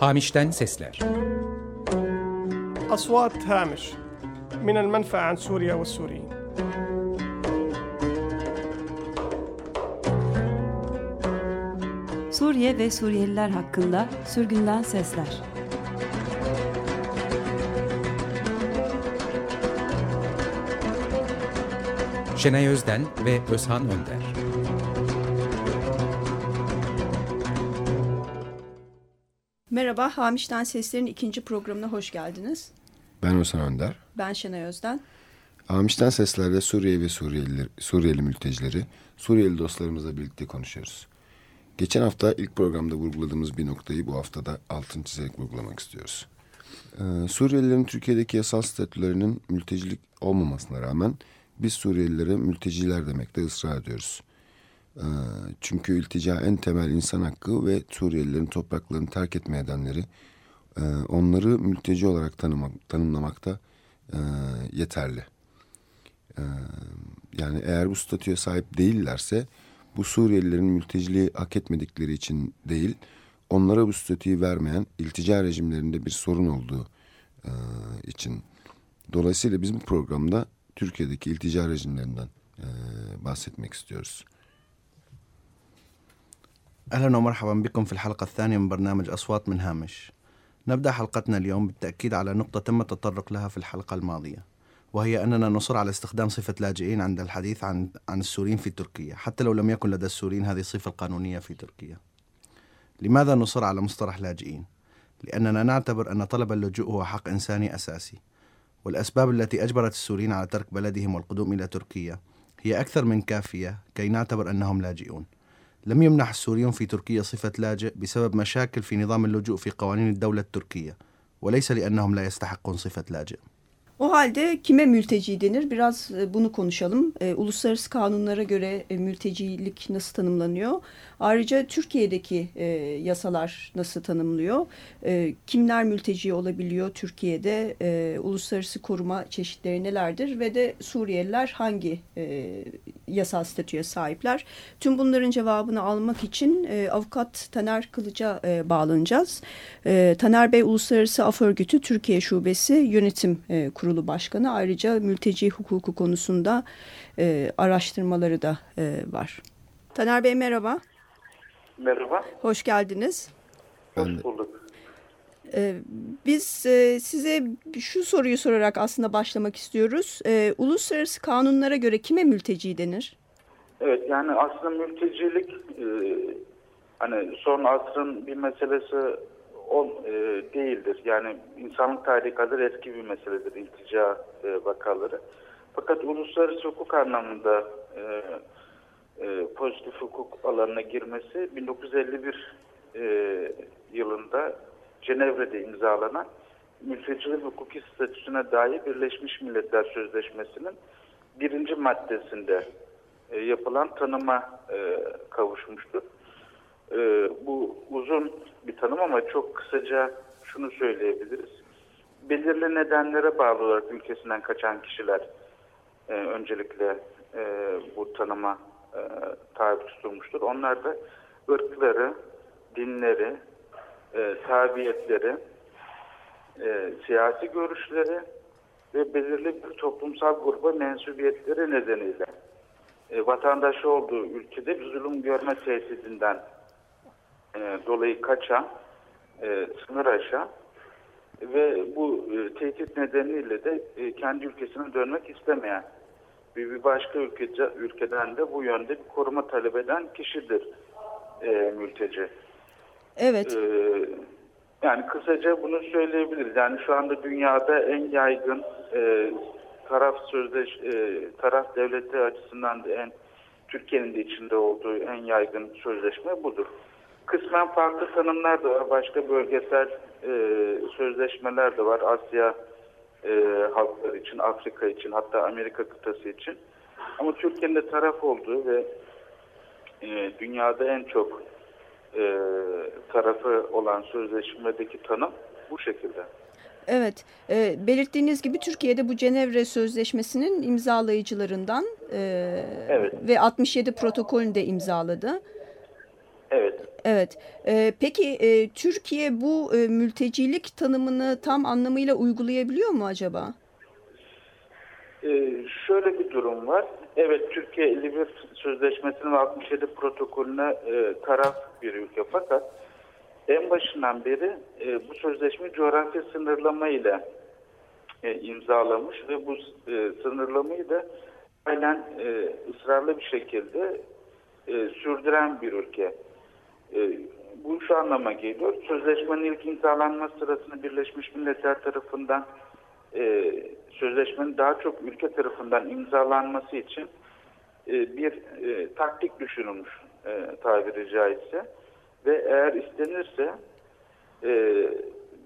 Hamiş'ten sesler. Aswat Hamish min el menfa an Suriye ve Suriyin. Suriye ve Suriyeliler hakkında sürgünden sesler. Şenay Özden ve Özhan Önder. Merhaba, Hamiş'ten Sesler'in ikinci programına hoş geldiniz. Ben Özhan Önder. Ben Şenay Özden. Hamiş'ten Sesler'de Suriye ve Suriyeliler, Suriyeli mültecileri, Suriyeli dostlarımızla birlikte konuşuyoruz. Geçen hafta ilk programda vurguladığımız bir noktayı bu haftada altın çizerek vurgulamak istiyoruz. Ee, Suriyelilerin Türkiye'deki yasal statülerinin mültecilik olmamasına rağmen biz Suriyelilere mülteciler demekte ısrar ediyoruz. Ee, çünkü iltica en temel insan hakkı ve Suriyelilerin topraklarını terk etme nedenleri e, onları mülteci olarak tanımak, tanımlamakta e, yeterli. E, yani eğer bu statüye sahip değillerse bu Suriyelilerin mülteciliği hak etmedikleri için değil, onlara bu statüyü vermeyen iltica rejimlerinde bir sorun olduğu için. Dolayısıyla biz bu programda Türkiye'deki iltica rejimlerinden bahsetmek istiyoruz. أهلا ومرحبا بكم في الحلقة الثانية من برنامج أصوات من هامش. نبدأ حلقتنا اليوم بالتأكيد على نقطة تم التطرق لها في الحلقة الماضية وهي أننا نصر على استخدام صفة لاجئين عند الحديث عن عن السوريين في تركيا حتى لو لم يكن لدى السوريين هذه الصفة القانونية في تركيا. لماذا نصر على مصطلح لاجئين؟ لأننا نعتبر أن طلب اللجوء هو حق إنساني أساسي والأسباب التي أجبرت السوريين على ترك بلدهم والقدوم إلى تركيا هي أكثر من كافية كي نعتبر أنهم لاجئون. لم يمنح السوريون في تركيا صفة لاجئ بسبب مشاكل في نظام اللجوء في قوانين الدولة التركية وليس لأنهم لا يستحقون صفة لاجئ O halde kime mülteci denir? Biraz e, bunu konuşalım. E, uluslararası kanunlara göre e, mültecilik nasıl tanımlanıyor? Ayrıca Türkiye'deki e, yasalar nasıl tanımlıyor? E, kimler mülteci olabiliyor Türkiye'de? E, uluslararası koruma çeşitleri nelerdir? Ve de Suriyeliler hangi e, yasal statüye sahipler? Tüm bunların cevabını almak için e, avukat Taner Kılıç'a e, bağlanacağız. E, Taner Bey Uluslararası Af Örgütü Türkiye Şubesi Yönetim e, Kurulu Başkanı. Ayrıca mülteci hukuku konusunda e, araştırmaları da e, var. Taner Bey merhaba, Merhaba, hoş geldiniz. Hoş bulduk. E, biz e, size şu soruyu sorarak aslında başlamak istiyoruz. E, uluslararası kanunlara göre kime mülteci denir? Evet, yani aslında mültecilik e, hani son asrın bir meselesi ol, e, değildir. Yani insanlık tarihi kadar eski bir meseledir iltica e, vakaları. Fakat uluslararası hukuk anlamında e, e, pozitif hukuk alanına girmesi 1951 e, yılında Cenevre'de imzalanan mültecilik hukuki statüsüne dair Birleşmiş Milletler Sözleşmesi'nin birinci maddesinde e, yapılan tanıma e, kavuşmuştur. E, bu uzun bir tanım ama çok kısaca şunu söyleyebiliriz. Belirli nedenlere bağlı olarak ülkesinden kaçan kişiler e, öncelikle e, bu tanıma e, tabi tutulmuştur. Onlar da ırkları, dinleri, e, tabiyetleri, e, siyasi görüşleri ve belirli bir toplumsal gruba mensubiyetleri nedeniyle e, vatandaşı olduğu ülkede bir zulüm görme tehdidinden e, dolayı kaçan, e, sınır aşan ve bu e, tehdit nedeniyle de e, kendi ülkesine dönmek istemeyen bir başka ülkece, ülkeden de bu yönde bir koruma talep eden kişidir e, mülteci. Evet. Ee, yani kısaca bunu söyleyebiliriz. Yani şu anda dünyada en yaygın e, taraf sözleş e, taraf devleti açısından da en Türkiye'nin de içinde olduğu en yaygın sözleşme budur. Kısmen farklı tanımlar da var. Başka bölgesel e, sözleşmeler de var. Asya e, halkları için, Afrika için, hatta Amerika kıtası için. Ama Türkiye'nin de taraf olduğu ve e, dünyada en çok e, tarafı olan sözleşmedeki tanım bu şekilde. Evet, e, belirttiğiniz gibi Türkiye'de bu Cenevre Sözleşmesi'nin imzalayıcılarından e, Evet. ve 67 protokolünü de imzaladı. Evet. Evet. Ee, peki e, Türkiye bu e, mültecilik tanımını tam anlamıyla uygulayabiliyor mu acaba? Ee, şöyle bir durum var. Evet Türkiye 51 Sözleşmesi'nin ve 67 protokolüne e, taraf bir ülke fakat en başından beri e, bu sözleşme coğrafya sınırlama ile e, imzalamış ve bu e, sınırlamayı da aynen e, ısrarlı bir şekilde e, sürdüren bir ülke. E, bu şu anlama geliyor. Sözleşmenin ilk imzalanma sırasında Birleşmiş Milletler tarafından e, sözleşmenin daha çok ülke tarafından imzalanması için e, bir e, taktik düşünülmüş e, tabiri caizse ve eğer istenirse e,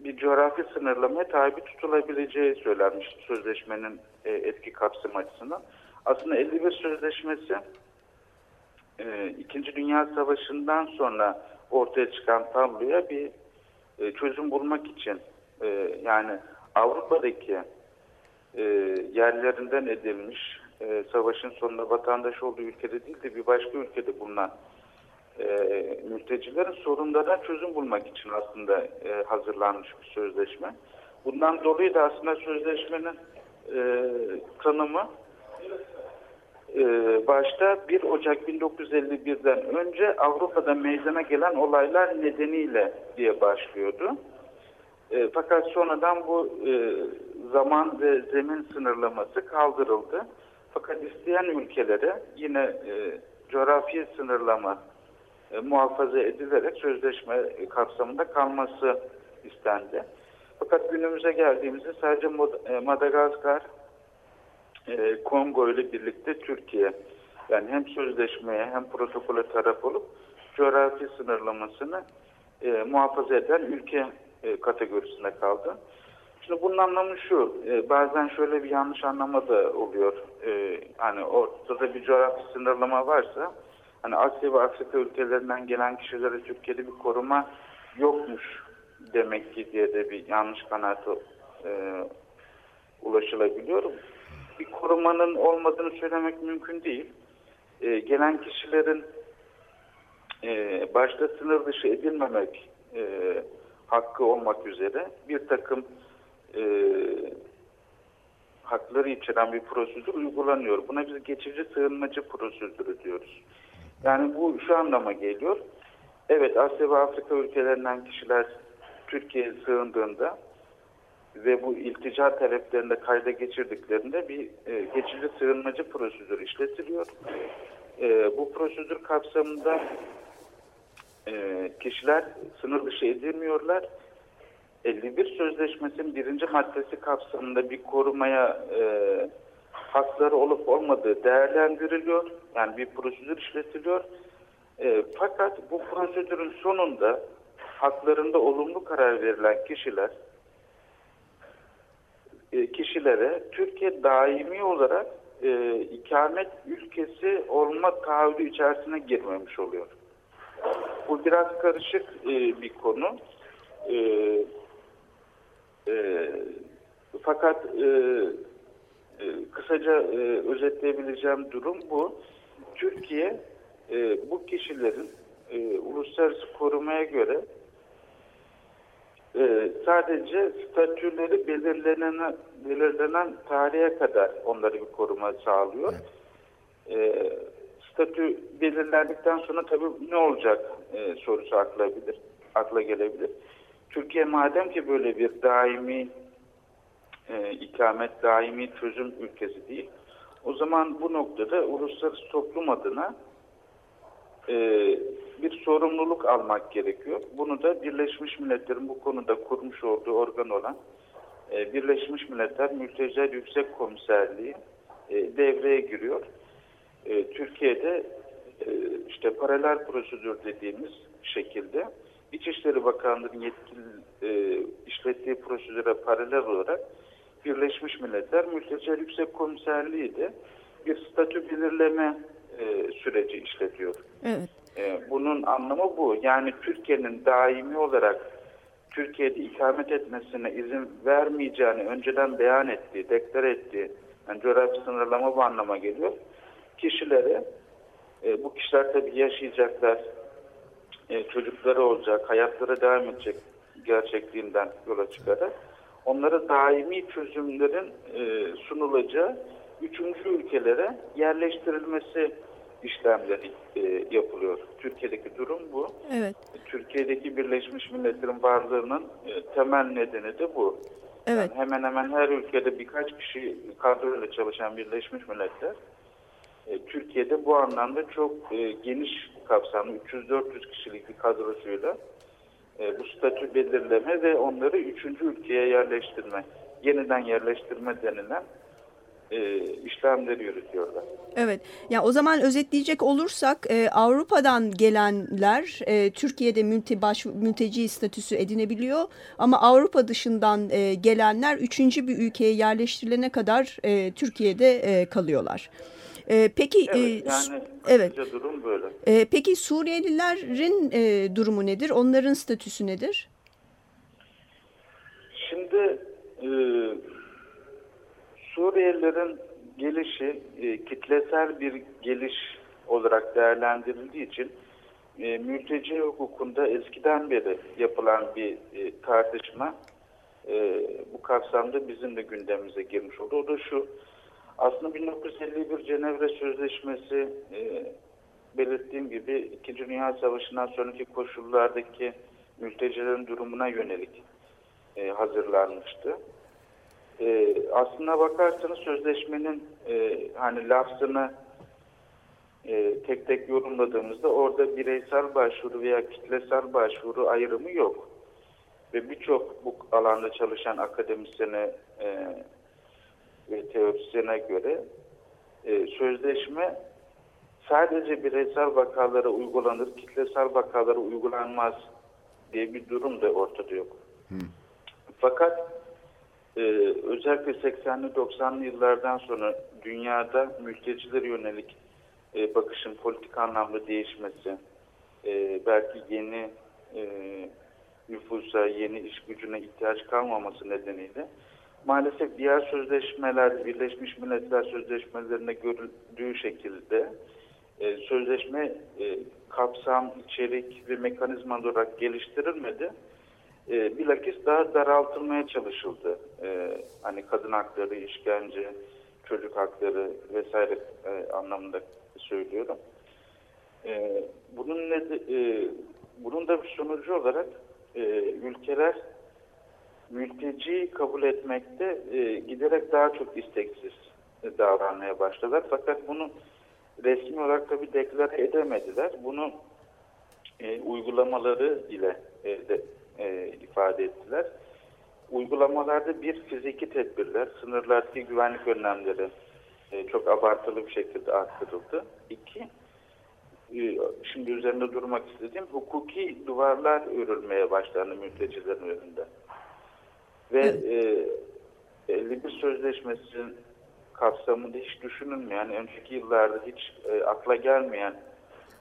bir coğrafi sınırlamaya tabi tutulabileceği söylenmiş sözleşmenin e, etki kapsam açısından. Aslında 51 Sözleşmesi e, İkinci Dünya Savaşı'ndan sonra ortaya çıkan tabloya bir e, çözüm bulmak için e, yani Avrupa'daki e, yerlerinden edilmiş e, savaşın sonunda vatandaş olduğu ülkede değil de bir başka ülkede bulunan e, mültecilerin sorunlarına çözüm bulmak için aslında e, hazırlanmış bir sözleşme. Bundan dolayı da aslında sözleşmenin e, tanımı başta 1 Ocak 1951'den önce Avrupa'da meydana gelen olaylar nedeniyle diye başlıyordu. E, fakat sonradan bu e, zaman ve zemin sınırlaması kaldırıldı. Fakat isteyen ülkelere yine e, coğrafi sınırlama e, muhafaza edilerek sözleşme kapsamında kalması istendi. Fakat günümüze geldiğimizde sadece e, Madagaskar, e, Kongo ile birlikte Türkiye yani hem sözleşmeye hem protokole taraf olup coğrafi sınırlamasını e, muhafaza eden ülke e, kategorisine kaldı. Şimdi bunun anlamı şu, e, bazen şöyle bir yanlış anlama da oluyor. E, hani ortada bir coğrafi sınırlama varsa, hani Asya ve Afrika ülkelerinden gelen kişilere Türkiye'de bir koruma yokmuş demek ki diye de bir yanlış kanaate e, ulaşılabiliyor. Bir korumanın olmadığını söylemek mümkün değil. E, gelen kişilerin e, başta sınır dışı edilmemek e, hakkı olmak üzere bir takım e, hakları içeren bir prosedür uygulanıyor. Buna biz geçici sığınmacı prosedürü diyoruz. Yani bu şu anlama geliyor. Evet Asya ve Afrika ülkelerinden kişiler Türkiye'ye sığındığında ve bu iltica taleplerinde kayda geçirdiklerinde bir e, geçici sığınmacı prosedürü işletiliyor. E, bu prosedür kapsamında e, kişiler sınır dışı edilmiyorlar. 51 Sözleşmesi'nin birinci maddesi kapsamında bir korumaya e, hakları olup olmadığı değerlendiriliyor. Yani bir prosedür işletiliyor. E, fakat bu prosedürün sonunda haklarında olumlu karar verilen kişiler e, kişilere Türkiye daimi olarak e, ikamet ülkesi olma taahhüdü içerisine girmemiş oluyor. Bu biraz karışık e, bir konu. E, e, fakat e, e, kısaca e, özetleyebileceğim durum bu. Türkiye e, bu kişilerin e, uluslararası korumaya göre e, sadece statüleri belirlenen, belirlenen tarihe kadar onları bir koruma sağlıyor. E, statü belirlendikten sonra tabii ne olacak e, sorusu akla, bilir, akla gelebilir. Türkiye madem ki böyle bir daimi e, ikamet, daimi çözüm ülkesi değil, o zaman bu noktada uluslararası toplum adına e, bir sorumluluk almak gerekiyor. Bunu da Birleşmiş Milletler'in bu konuda kurmuş olduğu organ olan e, Birleşmiş Milletler Mülteciler Yüksek Komiserliği e, devreye giriyor. E, Türkiye'de işte paralel prosedür dediğimiz şekilde İçişleri Bakanlığı'nın yetkili işlettiği prosedüre paralel olarak Birleşmiş Milletler Mülteciler Yüksek Komiserliği de bir statü belirleme süreci işletiyor. Evet. E, bunun anlamı bu. Yani Türkiye'nin daimi olarak Türkiye'de ikamet etmesine izin vermeyeceğini önceden beyan ettiği, deklare ettiği, yani coğrafi sınırlama bu anlama geliyor. Kişilere, bu kişiler tabii yaşayacaklar, e, çocukları olacak, hayatları devam edecek gerçekliğinden yola çıkarak onlara daimi çözümlerin e, sunulacağı üçüncü ülkelere yerleştirilmesi işlemleri e, yapılıyor. Türkiye'deki durum bu. Evet. Türkiye'deki Birleşmiş Milletler'in varlığının e, temel nedeni de bu. Evet. Yani hemen hemen her ülkede birkaç kişi kadroyla çalışan Birleşmiş Milletler e, Türkiye'de bu anlamda çok e, geniş kapsamlı 300-400 kişilik bir kadrosuyla e, bu statü belirleme ve onları üçüncü ülkeye yerleştirme, yeniden yerleştirme denilen e, işlemleri yürütüyorlar. Evet. Ya o zaman özetleyecek olursak e, Avrupa'dan gelenler e, Türkiye'de mülti baş, mülteci statüsü edinebiliyor ama Avrupa dışından e, gelenler üçüncü bir ülkeye yerleştirilene kadar e, Türkiye'de e, kalıyorlar. E, peki Evet, yani evet. durum böyle. E, peki Suriyelilerin e, durumu nedir? Onların statüsü nedir? Şimdi e, Suriyelilerin gelişi e, kitlesel bir geliş olarak değerlendirildiği için e, mülteci hukukunda eskiden beri yapılan bir e, tartışma e, bu kapsamda bizim de gündemimize girmiş oldu. O da şu, aslında 1951 Cenevre Sözleşmesi e, belirttiğim gibi İkinci Dünya Savaşı'ndan sonraki koşullardaki mültecilerin durumuna yönelik e, hazırlanmıştı. E, aslına bakarsanız sözleşmenin e, hani lafzını e, tek tek yorumladığımızda orada bireysel başvuru veya kitlesel başvuru ayrımı yok. Ve birçok bu alanda çalışan akademisyene e, ve teorisyene göre e, sözleşme sadece bireysel vakalara uygulanır, kitlesel vakalara uygulanmaz diye bir durum da ortada yok. Fakat e, özellikle 80'li 90'lı yıllardan sonra dünyada mültecilere yönelik e, bakışın politik anlamda değişmesi, e, belki yeni e, nüfusa, yeni iş gücüne ihtiyaç kalmaması nedeniyle maalesef diğer sözleşmeler, Birleşmiş Milletler sözleşmelerine görüldüğü şekilde e, sözleşme e, kapsam, içerik ve mekanizma olarak geliştirilmedi. E, bilakis daha daraltılmaya çalışıldı. E, hani kadın hakları, işkence, çocuk hakları vesaire e, anlamında söylüyorum. E, bunun ne e, bunun da bir sonucu olarak e, ülkeler mülteci kabul etmekte e, giderek daha çok isteksiz e, davranmaya başladılar. Fakat bunu resmi olarak tabii deklare edemediler. Bunu e, uygulamaları ile e, de, e, ifade ettiler. Uygulamalarda bir fiziki tedbirler, sınırlardaki güvenlik önlemleri e, çok abartılı bir şekilde arttırıldı. İki, e, şimdi üzerinde durmak istediğim hukuki duvarlar örülmeye başlandı mültecilerin önünde. Ve e, 51 Sözleşmesi'nin kapsamında hiç düşünülmeyen, önceki yıllarda hiç e, akla gelmeyen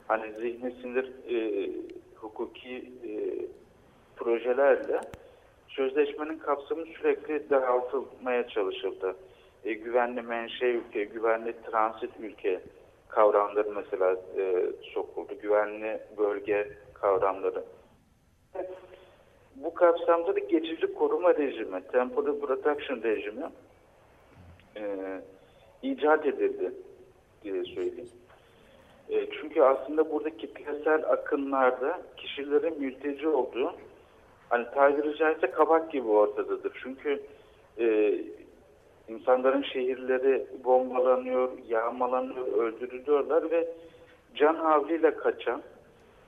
hani zihni sinir e, hukuki e, projelerle sözleşmenin kapsamı sürekli daraltılmaya çalışıldı. E, güvenli menşe ülke, güvenli transit ülke kavramları mesela e, sokuldu. Güvenli bölge kavramları. Bu kapsamda da geçici koruma rejimi, temporary protection rejimi e, icat edildi diye söyleyeyim. E, çünkü aslında burada kitlesel akınlarda kişilerin mülteci olduğu hani tabiri caizse kabak gibi ortadadır. Çünkü e, insanların şehirleri bombalanıyor, yağmalanıyor, öldürülüyorlar ve can havliyle kaçan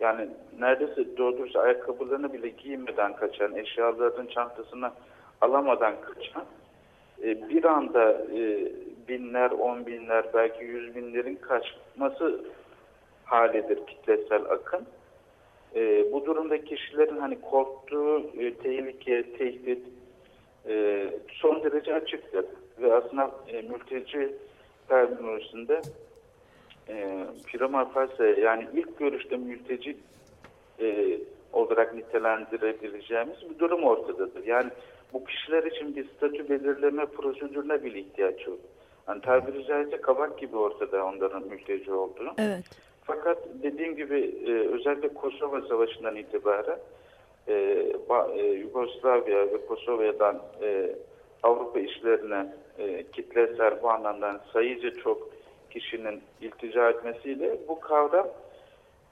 yani neredeyse doğru dürüst ayakkabılarını bile giymeden kaçan, eşyalarının çantasını alamadan kaçan e, bir anda e, binler, on binler, belki yüz binlerin kaçması halidir kitlesel akın. E, bu durumda kişilerin hani korktuğu e, tehlike, tehdit e, son derece açıktır. Ve aslında e, mülteci terminolojisinde e, prima facie yani ilk görüşte mülteci e, olarak nitelendirebileceğimiz bir durum ortadadır. Yani bu kişiler için bir statü belirleme prosedürüne bile ihtiyaç yok. Yani tabiri caizse kabak gibi ortada onların mülteci olduğu. Evet. Fakat dediğim gibi e, özellikle Kosova Savaşı'ndan itibaren e, e, Yugoslavya ve Kosova'dan e, Avrupa işlerine e, kitlesel bu anlamda sayıca çok kişinin iltica etmesiyle bu kavram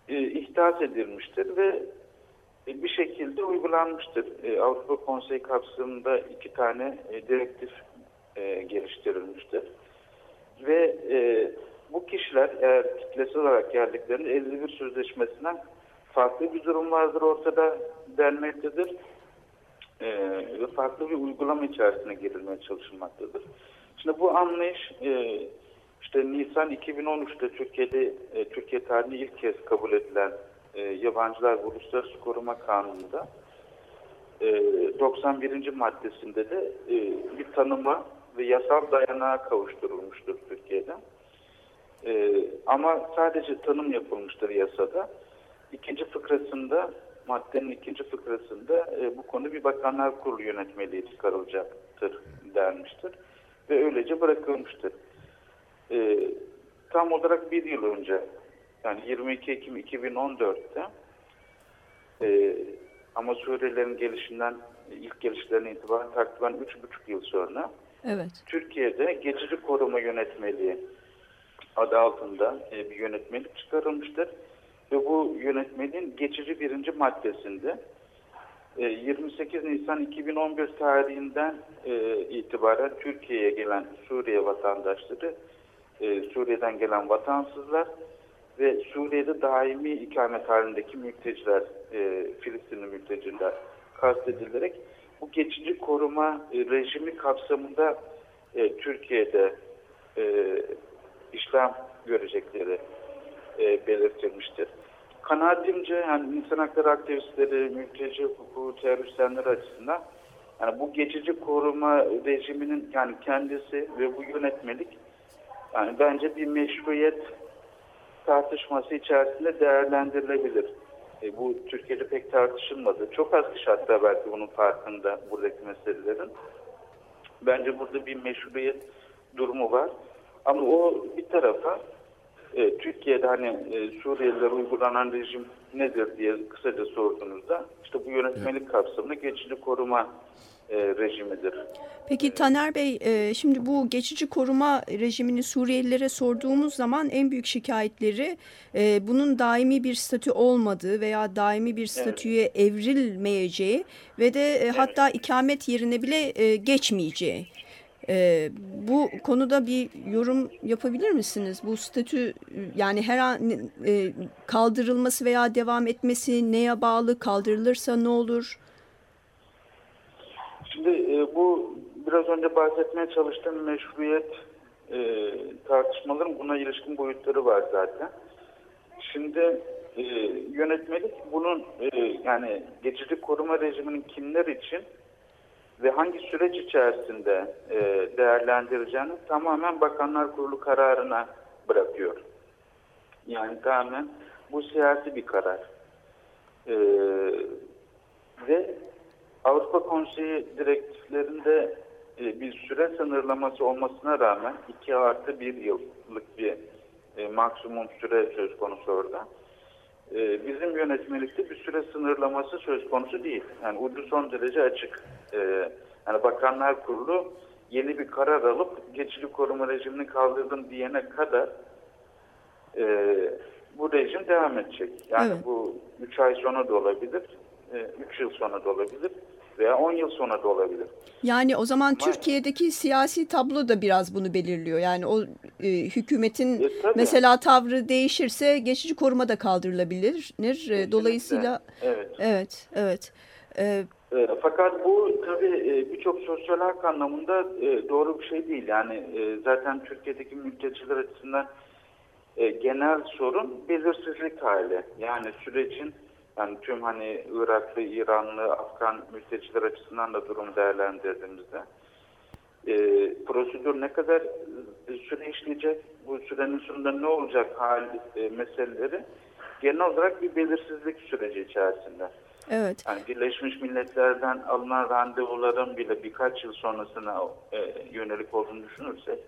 e, ihdas edilmiştir ve e, bir şekilde uygulanmıştır. E, Avrupa Konseyi kapsamında iki tane e, direktif e, geliştirilmiştir. Ve e, bu kişiler eğer kitlesel olarak geldiklerinde 51 sözleşmesinden farklı bir durum vardır ortada denmektedir. E, ve farklı bir uygulama içerisine girilmeye çalışılmaktadır. Şimdi bu anlayış e, işte Nisan 2013'te Türkiye'de e, Türkiye tarihinde ilk kez kabul edilen e, Yabancılar ve Uluslararası Koruma Kanunu'nda e, 91. maddesinde de e, bir tanıma ve yasal dayanağa kavuşturulmuştur Türkiye'de. E, ama sadece tanım yapılmıştır yasada. İkinci fıkrasında, maddenin ikinci fıkrasında e, bu konu bir bakanlar kurulu yönetmeliği çıkarılacaktır denmiştir. Ve öylece bırakılmıştır. E, tam olarak bir yıl önce, yani 22 Ekim 2014'te e, ama Suriyelilerin gelişinden, ilk gelişlerine itibaren takriben 3,5 yıl sonra Evet. Türkiye'de geçici koruma yönetmeliği adı altında e, bir yönetmelik çıkarılmıştır. Ve bu yönetmeliğin geçici birinci maddesinde e, 28 Nisan 2015 tarihinden e, itibaren Türkiye'ye gelen Suriye vatandaşları, e, Suriye'den gelen vatansızlar ve Suriye'de daimi ikamet halindeki mülteciler, e, Filistinli mülteciler kastedilerek bu geçici koruma e, rejimi kapsamında e, Türkiye'de e, işlem görecekleri e, belirtilmiştir. Kanaatimce yani insan hakları aktivistleri, mülteci hukuku, teröristler açısından yani bu geçici koruma rejiminin yani kendisi ve bu yönetmelik yani bence bir meşruiyet tartışması içerisinde değerlendirilebilir. E, bu Türkiye'de pek tartışılmadı. Çok az kişi hatta belki bunun farkında buradaki meselelerin. Bence burada bir meşruiyet durumu var. Ama o bir tarafa e, Türkiye'de hani e, Suriyelilere uygulanan rejim nedir diye kısaca sorduğunuzda işte bu yönetmelik kapsamında geçici koruma e, rejimidir. Peki Taner Bey, e, şimdi bu geçici koruma rejimini Suriyelilere sorduğumuz zaman en büyük şikayetleri e, bunun daimi bir statü olmadığı veya daimi bir statüye evrilmeyeceği ve de e, hatta ikamet yerine bile e, geçmeyeceği. E, bu konuda bir yorum yapabilir misiniz? Bu statü yani her an e, kaldırılması veya devam etmesi neye bağlı? Kaldırılırsa ne olur? Şimdi e, bu biraz önce bahsetmeye çalıştığım meşruiyet e, tartışmaların buna ilişkin boyutları var zaten. Şimdi e, yönetmelik bunun e, yani geçici koruma rejiminin kimler için ve hangi süreç içerisinde e, değerlendireceğini tamamen Bakanlar Kurulu kararına bırakıyor. Yani tamamen bu siyasi bir karar. E, ve Avrupa Konseyi direktiflerinde e, bir süre sınırlaması olmasına rağmen 2 artı 1 yıllık bir e, maksimum süre söz konusu orada. E, bizim yönetmelikte bir süre sınırlaması söz konusu değil. Yani ucu son derece açık. E, yani Bakanlar Kurulu yeni bir karar alıp geçici koruma rejimini kaldırdım diyene kadar e, bu rejim devam edecek. Yani Evet. bu 3 ay sonra da olabilir, 3 yıl sonra da olabilir veya 10 yıl sonra da olabilir. Yani o zaman Ama- Türkiye'deki siyasi tablo da biraz bunu belirliyor. Yani o e, hükümetin E, tabii. mesela tavrı değişirse geçici koruma da kaldırılabilir. E, Dolayısıyla Evet. evet evet. E, E, fakat bu tabii e, birçok sosyal hak anlamında e, doğru bir şey değil. Yani e, zaten Türkiye'deki mülteciler açısından genel sorun belirsizlik hali. Yani sürecin yani tüm hani Iraklı, İranlı, Afgan mülteciler açısından da durum değerlendirdiğimizde e, prosedür ne kadar süre işleyecek, bu sürenin sonunda ne olacak hal e, meseleleri genel olarak bir belirsizlik süreci içerisinde. Evet. Yani Birleşmiş Milletler'den alınan randevuların bile birkaç yıl sonrasına e, yönelik olduğunu düşünürsek,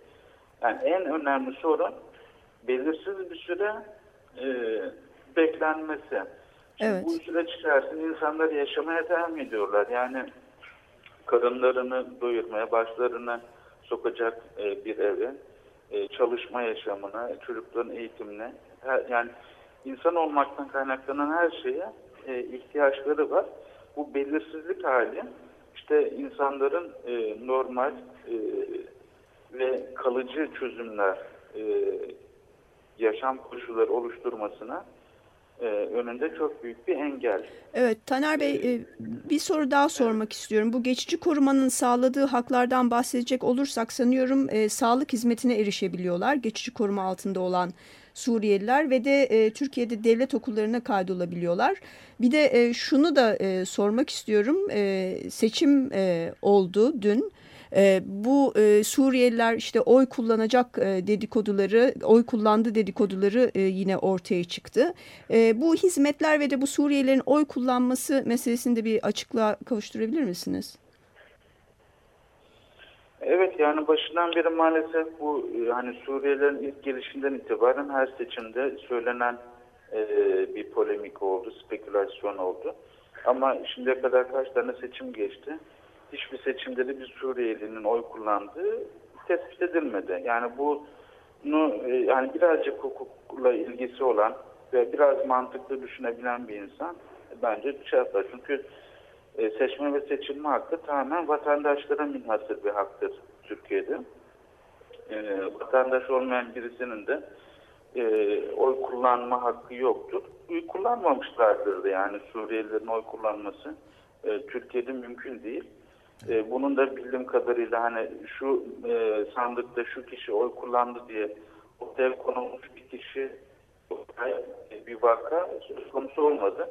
yani en önemli sorun belirsiz bir süre e, beklenmesi. Şimdi Evet. Bu süreç içerisinde insanlar yaşamaya devam ediyorlar. Yani karınlarını doyurmaya, başlarını sokacak e, bir eve, e, çalışma yaşamına, çocukların eğitimine, her- yani insan olmaktan kaynaklanan her şeye e, ihtiyaçları var. Bu belirsizlik hali işte insanların e, normal e, ve kalıcı çözümler, e, yaşam koşulları oluşturmasına e, önünde çok büyük bir engel. Evet Taner Bey e, bir soru daha sormak istiyorum. Bu geçici korumanın sağladığı haklardan bahsedecek olursak sanıyorum e, sağlık hizmetine erişebiliyorlar. Geçici koruma altında olan Suriyeliler ve de e, Türkiye'de devlet okullarına kaydolabiliyorlar. Bir de e, şunu da e, sormak istiyorum. E, seçim e, oldu dün. E, bu e, Suriyeliler işte oy kullanacak e, dedikoduları, oy kullandı dedikoduları e, yine ortaya çıktı. E, bu hizmetler ve de bu Suriyelilerin oy kullanması meselesinde bir açıklığa kavuşturabilir misiniz? Evet yani başından beri maalesef bu e, hani Suriyelilerin ilk gelişinden itibaren her seçimde söylenen e, bir polemik oldu, spekülasyon oldu. Ama şimdiye kadar kaç tane seçim geçti? Hiçbir seçimde de bir Suriyelinin oy kullandığı tespit edilmedi. Yani bunu e, yani birazcık hukukla ilgisi olan ve biraz mantıklı düşünebilen bir insan bence şey. Çünkü e, seçme ve seçilme hakkı tamamen vatandaşlara münhasır bir haktır Türkiye'de. E, vatandaş olmayan birisinin de e, oy kullanma hakkı yoktur. Oy kullanmamışlardır da yani Suriyelilerin oy kullanması e, Türkiye'de mümkün değil. E, bunun da bildiğim kadarıyla hani şu e, sandıkta şu kişi oy kullandı diye ortaya konulmuş bir kişi e, bir vaka söz konusu olmadı.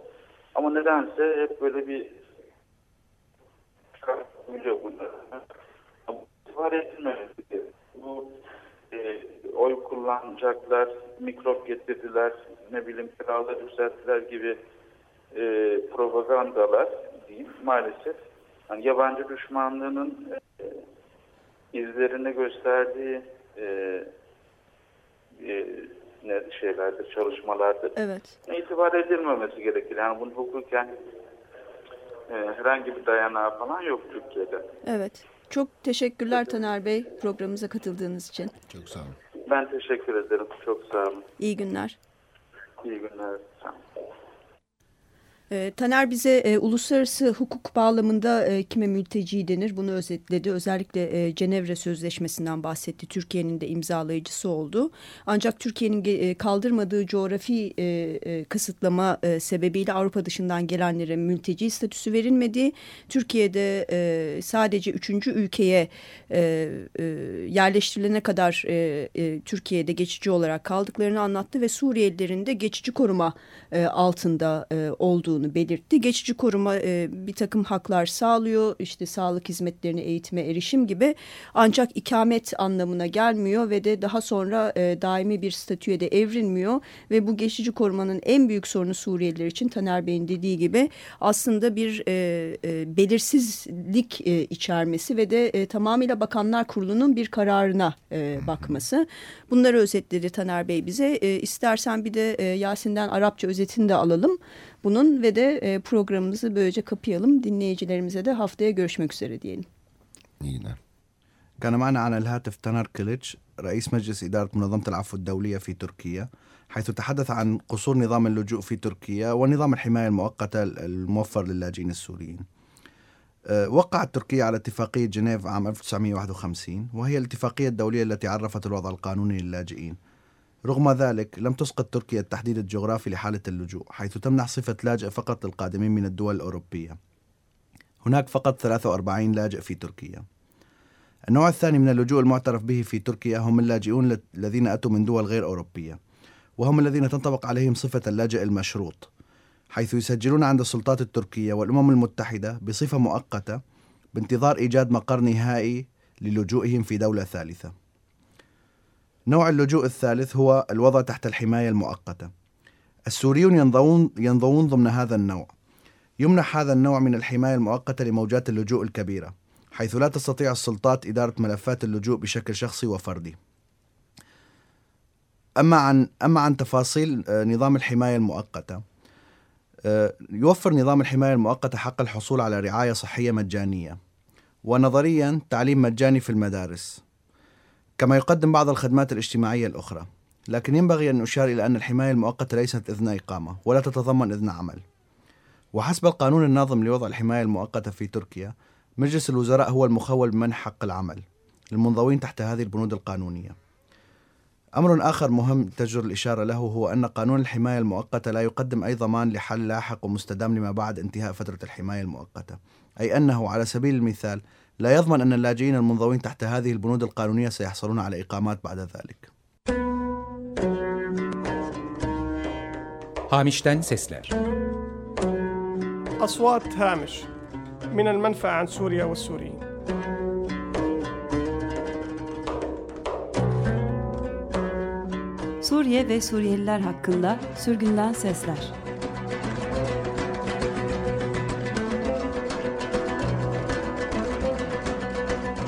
Ama nedense hep böyle bir çıkartılıyor bunlar. İtibar etmemesi. Bu e, oy kullanacaklar, mikrop getirdiler, ne bileyim kiralar yükselttiler gibi e, propagandalar diyeyim maalesef. Yani yabancı düşmanlığının e, izlerini gösterdiği e, e, ne şeylerdir, çalışmalardır. Evet. İtibar edilmemesi gerekir. Yani bunu hukuken e, herhangi bir dayanağı falan yok Türkiye'de. Evet. Çok teşekkürler Taner Bey programımıza katıldığınız için. Çok sağ olun. Ben teşekkür ederim. Çok sağ olun. İyi günler. İyi günler. Sağ olun. E, Taner bize e, uluslararası hukuk bağlamında e, kime mülteci denir bunu özetledi. Özellikle e, Cenevre Sözleşmesi'nden bahsetti. Türkiye'nin de imzalayıcısı oldu. Ancak Türkiye'nin e, kaldırmadığı coğrafi e, e, kısıtlama e, sebebiyle Avrupa dışından gelenlere mülteci statüsü verilmedi. Türkiye'de e, sadece üçüncü ülkeye e, e, yerleştirilene kadar e, e, Türkiye'de geçici olarak kaldıklarını anlattı ve Suriyelilerin de geçici koruma e, altında e, olduğunu belirtti. Geçici koruma e, bir takım haklar sağlıyor. İşte sağlık hizmetlerine, eğitime erişim gibi. Ancak ikamet anlamına gelmiyor ve de daha sonra e, daimi bir statüye de evrilmiyor. Ve bu geçici korumanın en büyük sorunu Suriyeliler için Taner Bey'in dediği gibi aslında bir e, e, belirsizlik e, içermesi ve de e, tamamıyla Bakanlar Kurulu'nun bir kararına e, bakması. Bunları özetledi Taner Bey bize. E, istersen bir de e, Yasin'den Arapça özetini de alalım bunun ve de e, programımızı böylece kapayalım. Dinleyicilerimize de haftaya görüşmek üzere diyelim. İyi günler. كان معنا على الهاتف تنار كيليتش رئيس مجلس إدارة منظمة العفو الدولية في تركيا حيث تحدث عن قصور نظام اللجوء في تركيا ونظام الحماية المؤقتة الموفر للاجئين السوريين أه، وقعت تركيا على اتفاقية جنيف عام 1951 وهي الاتفاقية الدولية التي عرفت الوضع القانوني للاجئين رغم ذلك لم تسقط تركيا التحديد الجغرافي لحالة اللجوء حيث تمنح صفة لاجئ فقط للقادمين من الدول الأوروبية. هناك فقط 43 لاجئ في تركيا. النوع الثاني من اللجوء المعترف به في تركيا هم اللاجئون الذين أتوا من دول غير أوروبية وهم الذين تنطبق عليهم صفة اللاجئ المشروط حيث يسجلون عند السلطات التركية والأمم المتحدة بصفة مؤقتة بانتظار إيجاد مقر نهائي للجوئهم في دولة ثالثة. نوع اللجوء الثالث هو الوضع تحت الحماية المؤقتة. السوريون ينضوون, ينضوون ضمن هذا النوع. يمنح هذا النوع من الحماية المؤقتة لموجات اللجوء الكبيرة حيث لا تستطيع السلطات إدارة ملفات اللجوء بشكل شخصي وفردي. أما عن أما عن تفاصيل آه، نظام الحماية المؤقتة آه، يوفر نظام الحماية المؤقتة حق الحصول على رعاية صحية مجانية. ونظريا تعليم مجاني في المدارس. كما يقدم بعض الخدمات الاجتماعية الأخرى. لكن ينبغي أن أشار إلى أن الحماية المؤقتة ليست إذن إقامة ولا تتضمن إذن عمل. وحسب القانون الناظم لوضع الحماية المؤقتة في تركيا مجلس الوزراء هو المخول بمنح حق العمل للمنضوين تحت هذه البنود القانونية. أمر آخر مهم تجر الإشارة له هو أن قانون الحماية المؤقتة لا يقدم أي ضمان لحل لاحق ومستدام لما بعد انتهاء فترة الحماية المؤقتة أي أنه على سبيل المثال لا يضمن أن اللاجئين المنضوين تحت هذه البنود القانونية سيحصلون على إقامات بعد ذلك Hamişten sesler. أصوات هامش من المنفى عن سوريا والسوريين Suriye ve Suriyeliler hakkında sürgünden sesler.